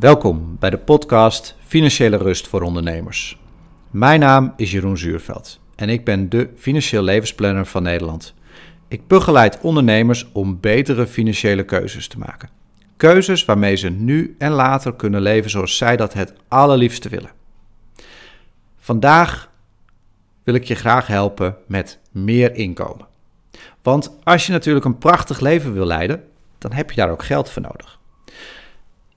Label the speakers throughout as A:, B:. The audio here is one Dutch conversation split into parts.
A: Welkom bij de podcast Financiële Rust voor Ondernemers. Mijn naam is Jeroen Zuurveld en ik ben de financieel levensplanner van Nederland. Ik begeleid ondernemers om betere financiële keuzes te maken. Keuzes waarmee ze nu en later kunnen leven zoals zij dat het allerliefste willen. Vandaag wil ik je graag helpen met meer inkomen. Want als je natuurlijk een prachtig leven wil leiden, dan heb je daar ook geld voor nodig.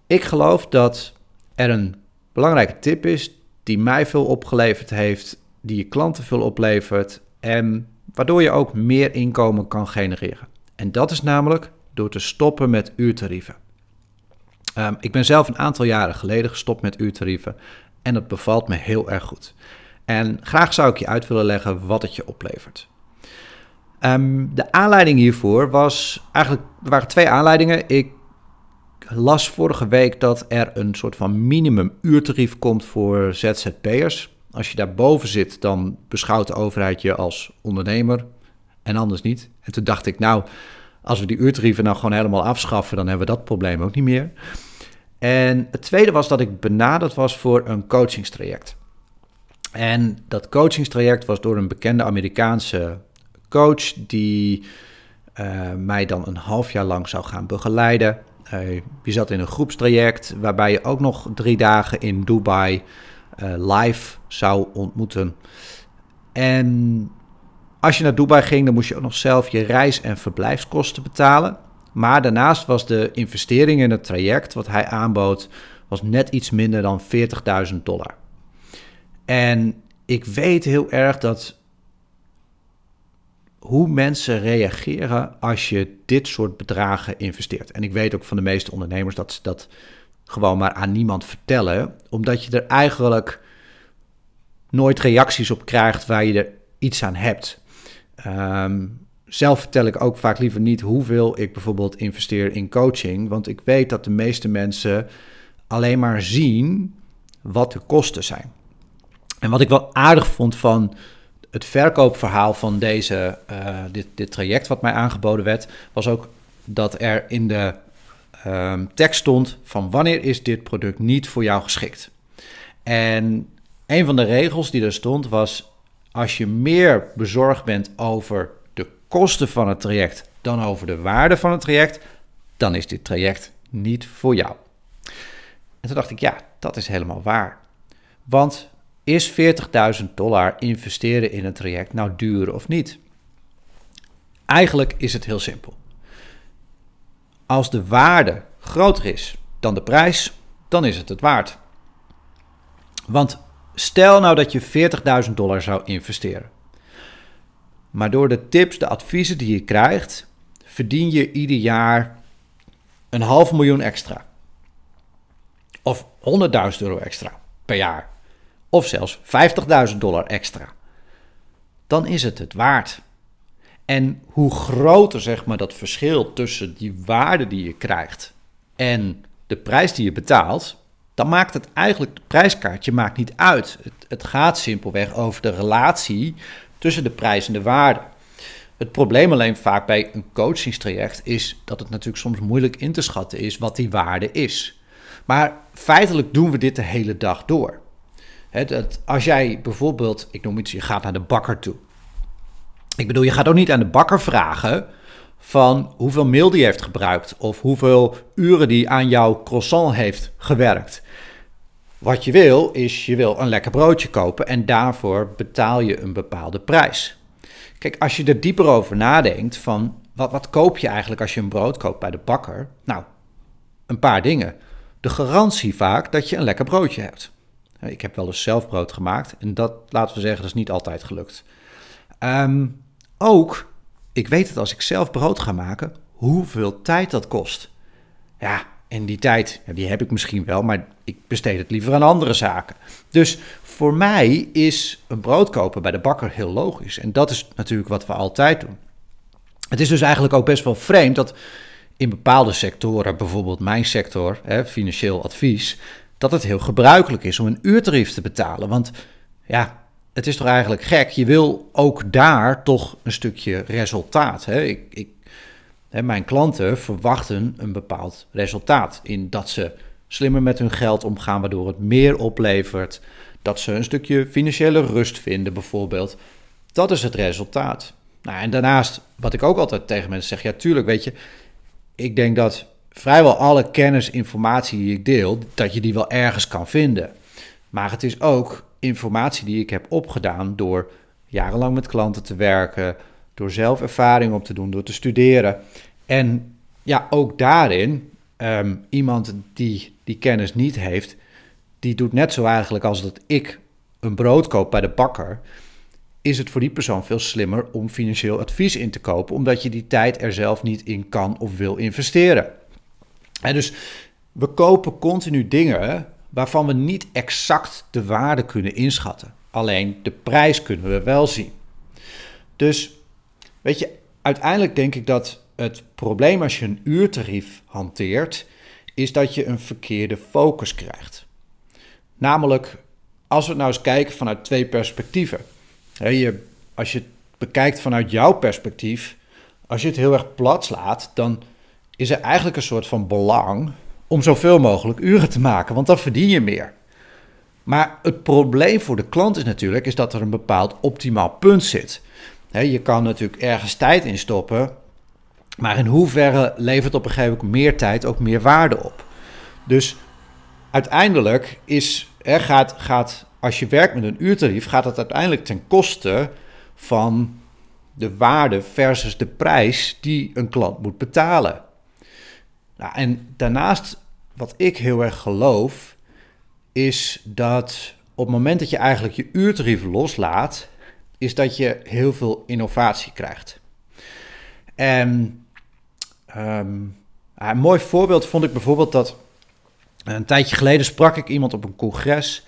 A: Ik geloof dat er een belangrijke tip is die mij veel opgeleverd heeft, die je klanten veel oplevert en waardoor je ook meer inkomen kan genereren. En dat is namelijk door te stoppen met uurtarieven. Um, ik ben zelf een aantal jaren geleden gestopt met uurtarieven en dat bevalt me heel erg goed. En graag zou ik je uit willen leggen wat het je oplevert. Um, de aanleiding hiervoor was eigenlijk, er waren twee aanleidingen. Ik las vorige week dat er een soort van minimum uurtarief komt voor ZZP'ers. Als je daarboven zit, dan beschouwt de overheid je als ondernemer en anders niet. En toen dacht ik, nou, als we die uurtarieven nou gewoon helemaal afschaffen, dan hebben we dat probleem ook niet meer. En het tweede was dat ik benaderd was voor een coachingstraject. En dat coachingstraject was door een bekende Amerikaanse coach die uh, mij dan een half jaar lang zou gaan begeleiden. Uh, je zat in een groepstraject waarbij je ook nog drie dagen in Dubai uh, live zou ontmoeten. En als je naar Dubai ging, dan moest je ook nog zelf je reis- en verblijfskosten betalen. Maar daarnaast was de investering in het traject wat hij aanbood, was net iets minder dan 40.000 dollar. En ik weet heel erg dat hoe mensen reageren als je dit soort bedragen investeert. En ik weet ook van de meeste ondernemers dat ze dat gewoon maar aan niemand vertellen, omdat je er eigenlijk nooit reacties op krijgt waar je er iets aan hebt. Um, zelf vertel ik ook vaak liever niet hoeveel ik bijvoorbeeld investeer in coaching, want ik weet dat de meeste mensen alleen maar zien wat de kosten zijn. En wat ik wel aardig vond van het verkoopverhaal van deze, uh, dit, dit traject wat mij aangeboden werd, was ook dat er in de uh, tekst stond van wanneer is dit product niet voor jou geschikt. En een van de regels die er stond was, als je meer bezorgd bent over de kosten van het traject dan over de waarde van het traject, dan is dit traject niet voor jou. En toen dacht ik, ja, dat is helemaal waar. Want is 40.000 dollar investeren in een traject nou duur of niet? Eigenlijk is het heel simpel. Als de waarde groter is dan de prijs, dan is het het waard. Want stel nou dat je 40.000 dollar zou investeren. Maar door de tips, de adviezen die je krijgt, verdien je ieder jaar een half miljoen extra. Of 100.000 euro extra per jaar of zelfs 50.000 dollar extra, dan is het het waard. En hoe groter zeg maar dat verschil tussen die waarde die je krijgt en de prijs die je betaalt, dan maakt het eigenlijk, het prijskaartje maakt niet uit. Het, het gaat simpelweg over de relatie tussen de prijs en de waarde. Het probleem alleen vaak bij een coachingstraject is dat het natuurlijk soms moeilijk in te schatten is wat die waarde is. Maar feitelijk doen we dit de hele dag door als jij bijvoorbeeld, ik noem iets, je gaat naar de bakker toe. Ik bedoel, je gaat ook niet aan de bakker vragen van hoeveel mail die heeft gebruikt of hoeveel uren die aan jouw croissant heeft gewerkt. Wat je wil is, je wil een lekker broodje kopen en daarvoor betaal je een bepaalde prijs. Kijk, als je er dieper over nadenkt van wat, wat koop je eigenlijk als je een brood koopt bij de bakker? Nou, een paar dingen. De garantie vaak dat je een lekker broodje hebt. Ik heb wel eens zelf brood gemaakt en dat, laten we zeggen, dat is niet altijd gelukt. Um, ook, ik weet het als ik zelf brood ga maken, hoeveel tijd dat kost. Ja, en die tijd, die heb ik misschien wel, maar ik besteed het liever aan andere zaken. Dus voor mij is een brood kopen bij de bakker heel logisch. En dat is natuurlijk wat we altijd doen. Het is dus eigenlijk ook best wel vreemd dat in bepaalde sectoren, bijvoorbeeld mijn sector, hè, financieel advies, dat het heel gebruikelijk is om een uurtarief te betalen. Want ja, het is toch eigenlijk gek. Je wil ook daar toch een stukje resultaat. Hè? Ik, ik, hè, mijn klanten verwachten een bepaald resultaat in dat ze slimmer met hun geld omgaan, waardoor het meer oplevert. Dat ze een stukje financiële rust vinden, bijvoorbeeld. Dat is het resultaat. Nou, en daarnaast, wat ik ook altijd tegen mensen zeg, ja, tuurlijk, weet je, ik denk dat vrijwel alle kennis, informatie die ik deel, dat je die wel ergens kan vinden. Maar het is ook informatie die ik heb opgedaan door jarenlang met klanten te werken, door zelf ervaring op te doen, door te studeren. En ja, ook daarin, ehm, iemand die die kennis niet heeft, die doet net zo eigenlijk als dat ik een brood koop bij de bakker. Is het voor die persoon veel slimmer om financieel advies in te kopen, omdat je die tijd er zelf niet in kan of wil investeren. En dus we kopen continu dingen waarvan we niet exact de waarde kunnen inschatten. Alleen de prijs kunnen we wel zien. Dus weet je, uiteindelijk denk ik dat het probleem als je een uurtarief hanteert, is dat je een verkeerde focus krijgt. Namelijk, als we nou eens kijken vanuit twee perspectieven. Als je het bekijkt vanuit jouw perspectief, als je het heel erg plat slaat, dan is er eigenlijk een soort van belang om zoveel mogelijk uren te maken, want dan verdien je meer. Maar het probleem voor de klant is natuurlijk is dat er een bepaald optimaal punt zit. je kan natuurlijk ergens tijd in stoppen, maar in hoeverre levert op een gegeven moment meer tijd ook meer waarde op? Dus uiteindelijk is, gaat, gaat, als je werkt met een uurtarief, gaat het uiteindelijk ten koste van de waarde versus de prijs die een klant moet betalen. Nou, en daarnaast, wat ik heel erg geloof, is dat op het moment dat je eigenlijk je uurtarief loslaat, is dat je heel veel innovatie krijgt. En ehm, een mooi voorbeeld vond ik bijvoorbeeld dat een tijdje geleden sprak ik iemand op een congres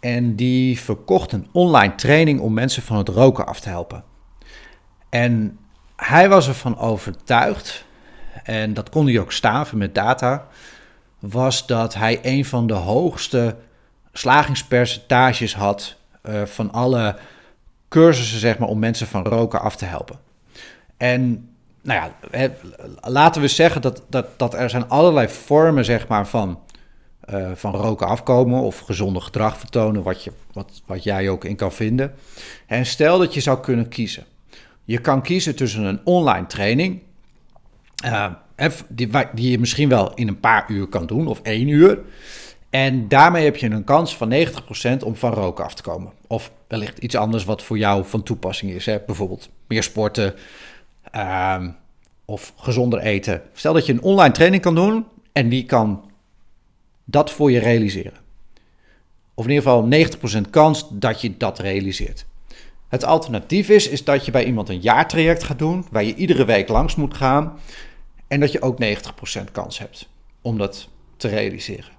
A: en die verkocht een online training om mensen van het roken af te helpen. En hij was ervan overtuigd en dat kon hij ook staven met data, was dat hij een van de hoogste slagingspercentages had uh, van alle cursussen, zeg maar, om mensen van roken af te helpen. En nou ja, laten we zeggen dat, dat, dat er zijn allerlei vormen, zeg maar, van, uh, van roken afkomen of gezonde gedrag vertonen, wat, je, wat, wat jij ook in kan vinden. En stel dat je zou kunnen kiezen. Je kan kiezen tussen een online training die, die je misschien wel in een paar uur kan doen, of één uur. En daarmee heb je een kans van 90% om van roken af te komen. Of wellicht iets anders wat voor jou van toepassing is. Hè? Bijvoorbeeld meer sporten uh, of gezonder eten. Stel dat je een online training kan doen en die kan dat voor je realiseren. Of in ieder geval 90% kans dat je dat realiseert. Het alternatief is, is dat je bij iemand een jaartraject gaat doen, waar je iedere week langs moet gaan. En dat je ook 90% kans hebt om dat te realiseren.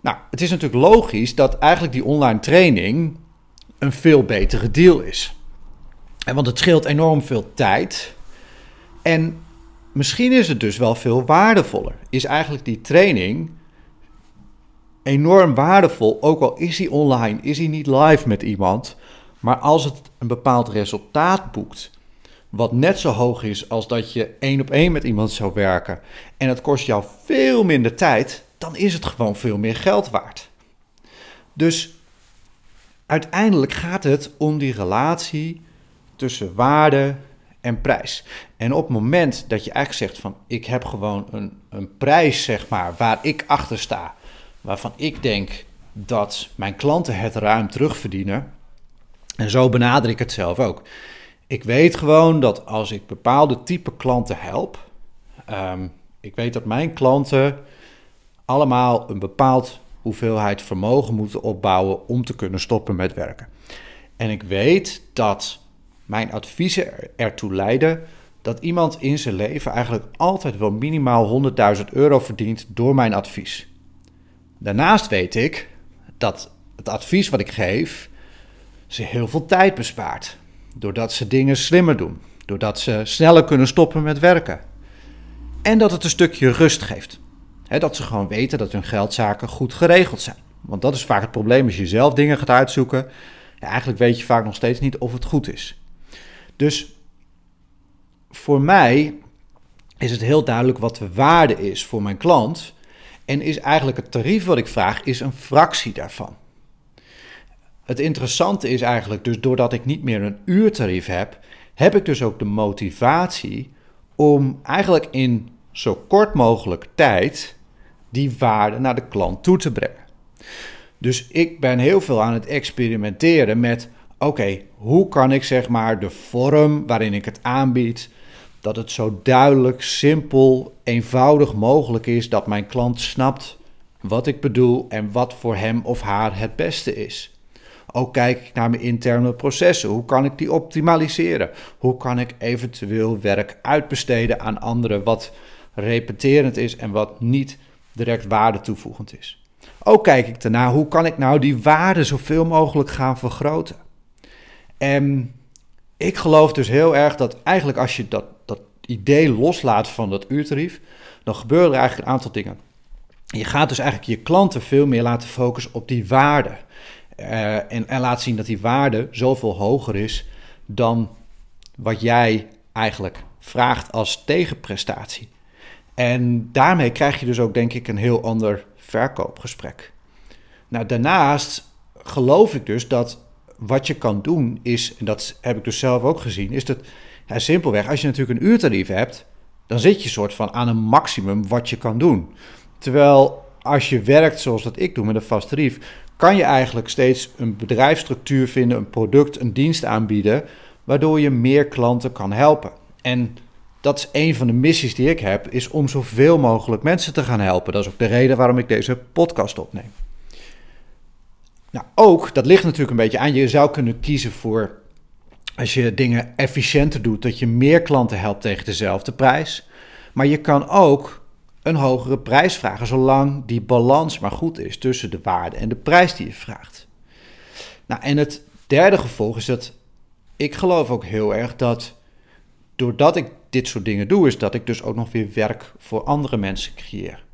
A: Nou, het is natuurlijk logisch dat eigenlijk die online training een veel betere deal is. En want het scheelt enorm veel tijd. En misschien is het dus wel veel waardevoller. Is eigenlijk die training enorm waardevol, ook al is hij online, is hij niet live met iemand. Maar als het een bepaald resultaat boekt, wat net zo hoog is als dat je één op één met iemand zou werken, en het kost jou veel minder tijd, dan is het gewoon veel meer geld waard. Dus uiteindelijk gaat het om die relatie tussen waarde en prijs. En op het moment dat je eigenlijk zegt van ik heb gewoon een, een prijs, zeg maar, waar ik achter sta, waarvan ik denk dat mijn klanten het ruim terugverdienen, en zo benader ik het zelf ook. Ik weet gewoon dat als ik bepaalde type klanten help, um, ik weet dat mijn klanten allemaal een bepaald hoeveelheid vermogen moeten opbouwen om te kunnen stoppen met werken. En ik weet dat mijn adviezen ertoe leiden dat iemand in zijn leven eigenlijk altijd wel minimaal 100.000 euro verdient door mijn advies. Daarnaast weet ik dat het advies wat ik geef ze heel veel tijd bespaart. Doordat ze dingen slimmer doen. Doordat ze sneller kunnen stoppen met werken. En dat het een stukje rust geeft. dat ze gewoon weten dat hun geldzaken goed geregeld zijn. Want dat is vaak het probleem als je zelf dingen gaat uitzoeken. Eigenlijk weet je vaak nog steeds niet of het goed is. Dus voor mij is het heel duidelijk wat de waarde is voor mijn klant. En is eigenlijk het tarief wat ik vraag, is een fractie daarvan. Het interessante is eigenlijk dus doordat ik niet meer een uurtarief heb, heb ik dus ook de motivatie om eigenlijk in zo kort mogelijk tijd die waarde naar de klant toe te brengen. Dus ik ben heel veel aan het experimenteren met: oké, hoe kan ik zeg maar de vorm waarin ik het aanbied, dat het zo duidelijk, simpel, eenvoudig mogelijk is dat mijn klant snapt wat ik bedoel en wat voor hem of haar het beste is. Ook kijk ik naar mijn interne processen. Hoe kan ik die optimaliseren? Hoe kan ik eventueel werk uitbesteden aan anderen wat repeterend is en wat niet direct waarde toevoegend is? Ook kijk ik ernaar hoe kan ik nou die waarde zoveel mogelijk gaan vergroten? En ik geloof dus heel erg dat eigenlijk als je dat, dat idee loslaat van dat uurtarief, dan gebeuren er eigenlijk een aantal dingen. Je gaat dus eigenlijk je klanten veel meer laten focussen op die waarde. Uh, en, en laat zien dat die waarde zoveel hoger is dan wat jij eigenlijk vraagt als tegenprestatie. En daarmee krijg je dus ook, denk ik, een heel ander verkoopgesprek. Nou, daarnaast geloof ik dus dat wat je kan doen is, en dat heb ik dus zelf ook gezien, is dat simpelweg, als je natuurlijk een uurtarief hebt, dan zit je soort van aan een maximum wat je kan doen. Terwijl als je werkt zoals dat ik doe met een vast tarief, kan je eigenlijk steeds een bedrijfsstructuur vinden, een product, een dienst aanbieden, waardoor je meer klanten kan helpen. En dat is een van de missies die ik heb, is om zoveel mogelijk mensen te gaan helpen. Dat is ook de reden waarom ik deze podcast opneem. Nou, ook, dat ligt natuurlijk een beetje aan, je zou kunnen kiezen voor, als je dingen efficiënter doet, dat je meer klanten helpt tegen dezelfde prijs. Maar je kan ook een hogere prijs vragen, zolang die balans maar goed is tussen de waarde en de prijs die je vraagt. Nou, en het derde gevolg is dat ik geloof ook heel erg dat doordat ik dit soort dingen doe, is dat ik dus ook nog weer werk voor andere mensen creëer.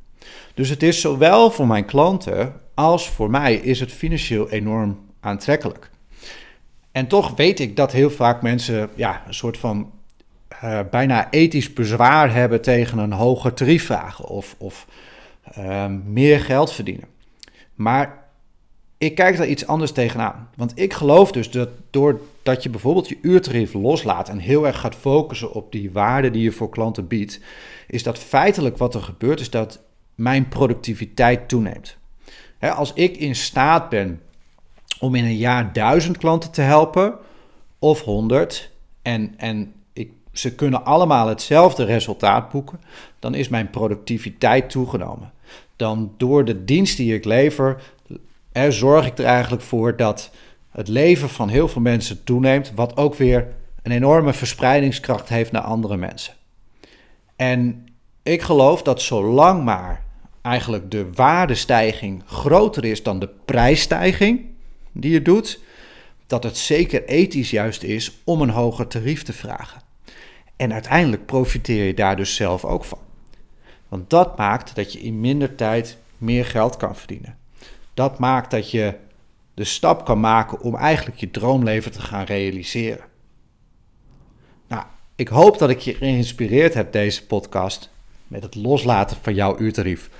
A: Dus het is zowel voor mijn klanten als voor mij is het financieel enorm aantrekkelijk. En toch weet ik dat heel vaak mensen ja, een soort van uh, bijna ethisch bezwaar hebben tegen een hoger tarief vragen of, of uh, meer geld verdienen. Maar ik kijk daar iets anders tegenaan. Want ik geloof dus dat doordat je bijvoorbeeld je uurtarief loslaat en heel erg gaat focussen op die waarde die je voor klanten biedt, is dat feitelijk wat er gebeurt, is dat mijn productiviteit toeneemt. als ik in staat ben om in een jaar duizend klanten te helpen, of honderd, en, en ze kunnen allemaal hetzelfde resultaat boeken, dan is mijn productiviteit toegenomen. Dan door de dienst die ik lever, zorg ik er eigenlijk voor dat het leven van heel veel mensen toeneemt, wat ook weer een enorme verspreidingskracht heeft naar andere mensen. En ik geloof dat zolang maar eigenlijk de waardestijging groter is dan de prijsstijging die je doet, dat het zeker ethisch juist is om een hoger tarief te vragen. En uiteindelijk profiteer je daar dus zelf ook van. Want dat maakt dat je in minder tijd meer geld kan verdienen. Dat maakt dat je de stap kan maken om eigenlijk je droomleven te gaan realiseren. Nou, ik hoop dat ik je geïnspireerd heb deze podcast met het loslaten van jouw uurtarief.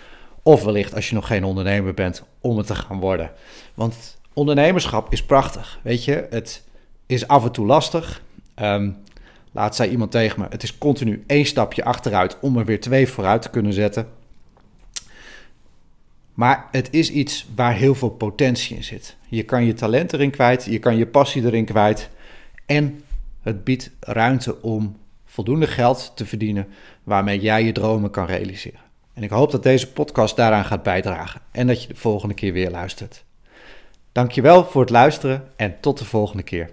A: Of wellicht als je nog geen ondernemer bent, om het te gaan worden. Want ondernemerschap is prachtig. Weet je, het is af en toe lastig. Um, laat zei iemand tegen me: het is continu één stapje achteruit om er weer twee vooruit te kunnen zetten. Maar het is iets waar heel veel potentie in zit. Je kan je talent erin kwijt, je kan je passie erin kwijt. En het biedt ruimte om voldoende geld te verdienen waarmee jij je dromen kan realiseren. En ik hoop dat deze podcast daaraan gaat bijdragen en dat je de volgende keer weer luistert. Dankjewel voor het luisteren en tot de volgende keer.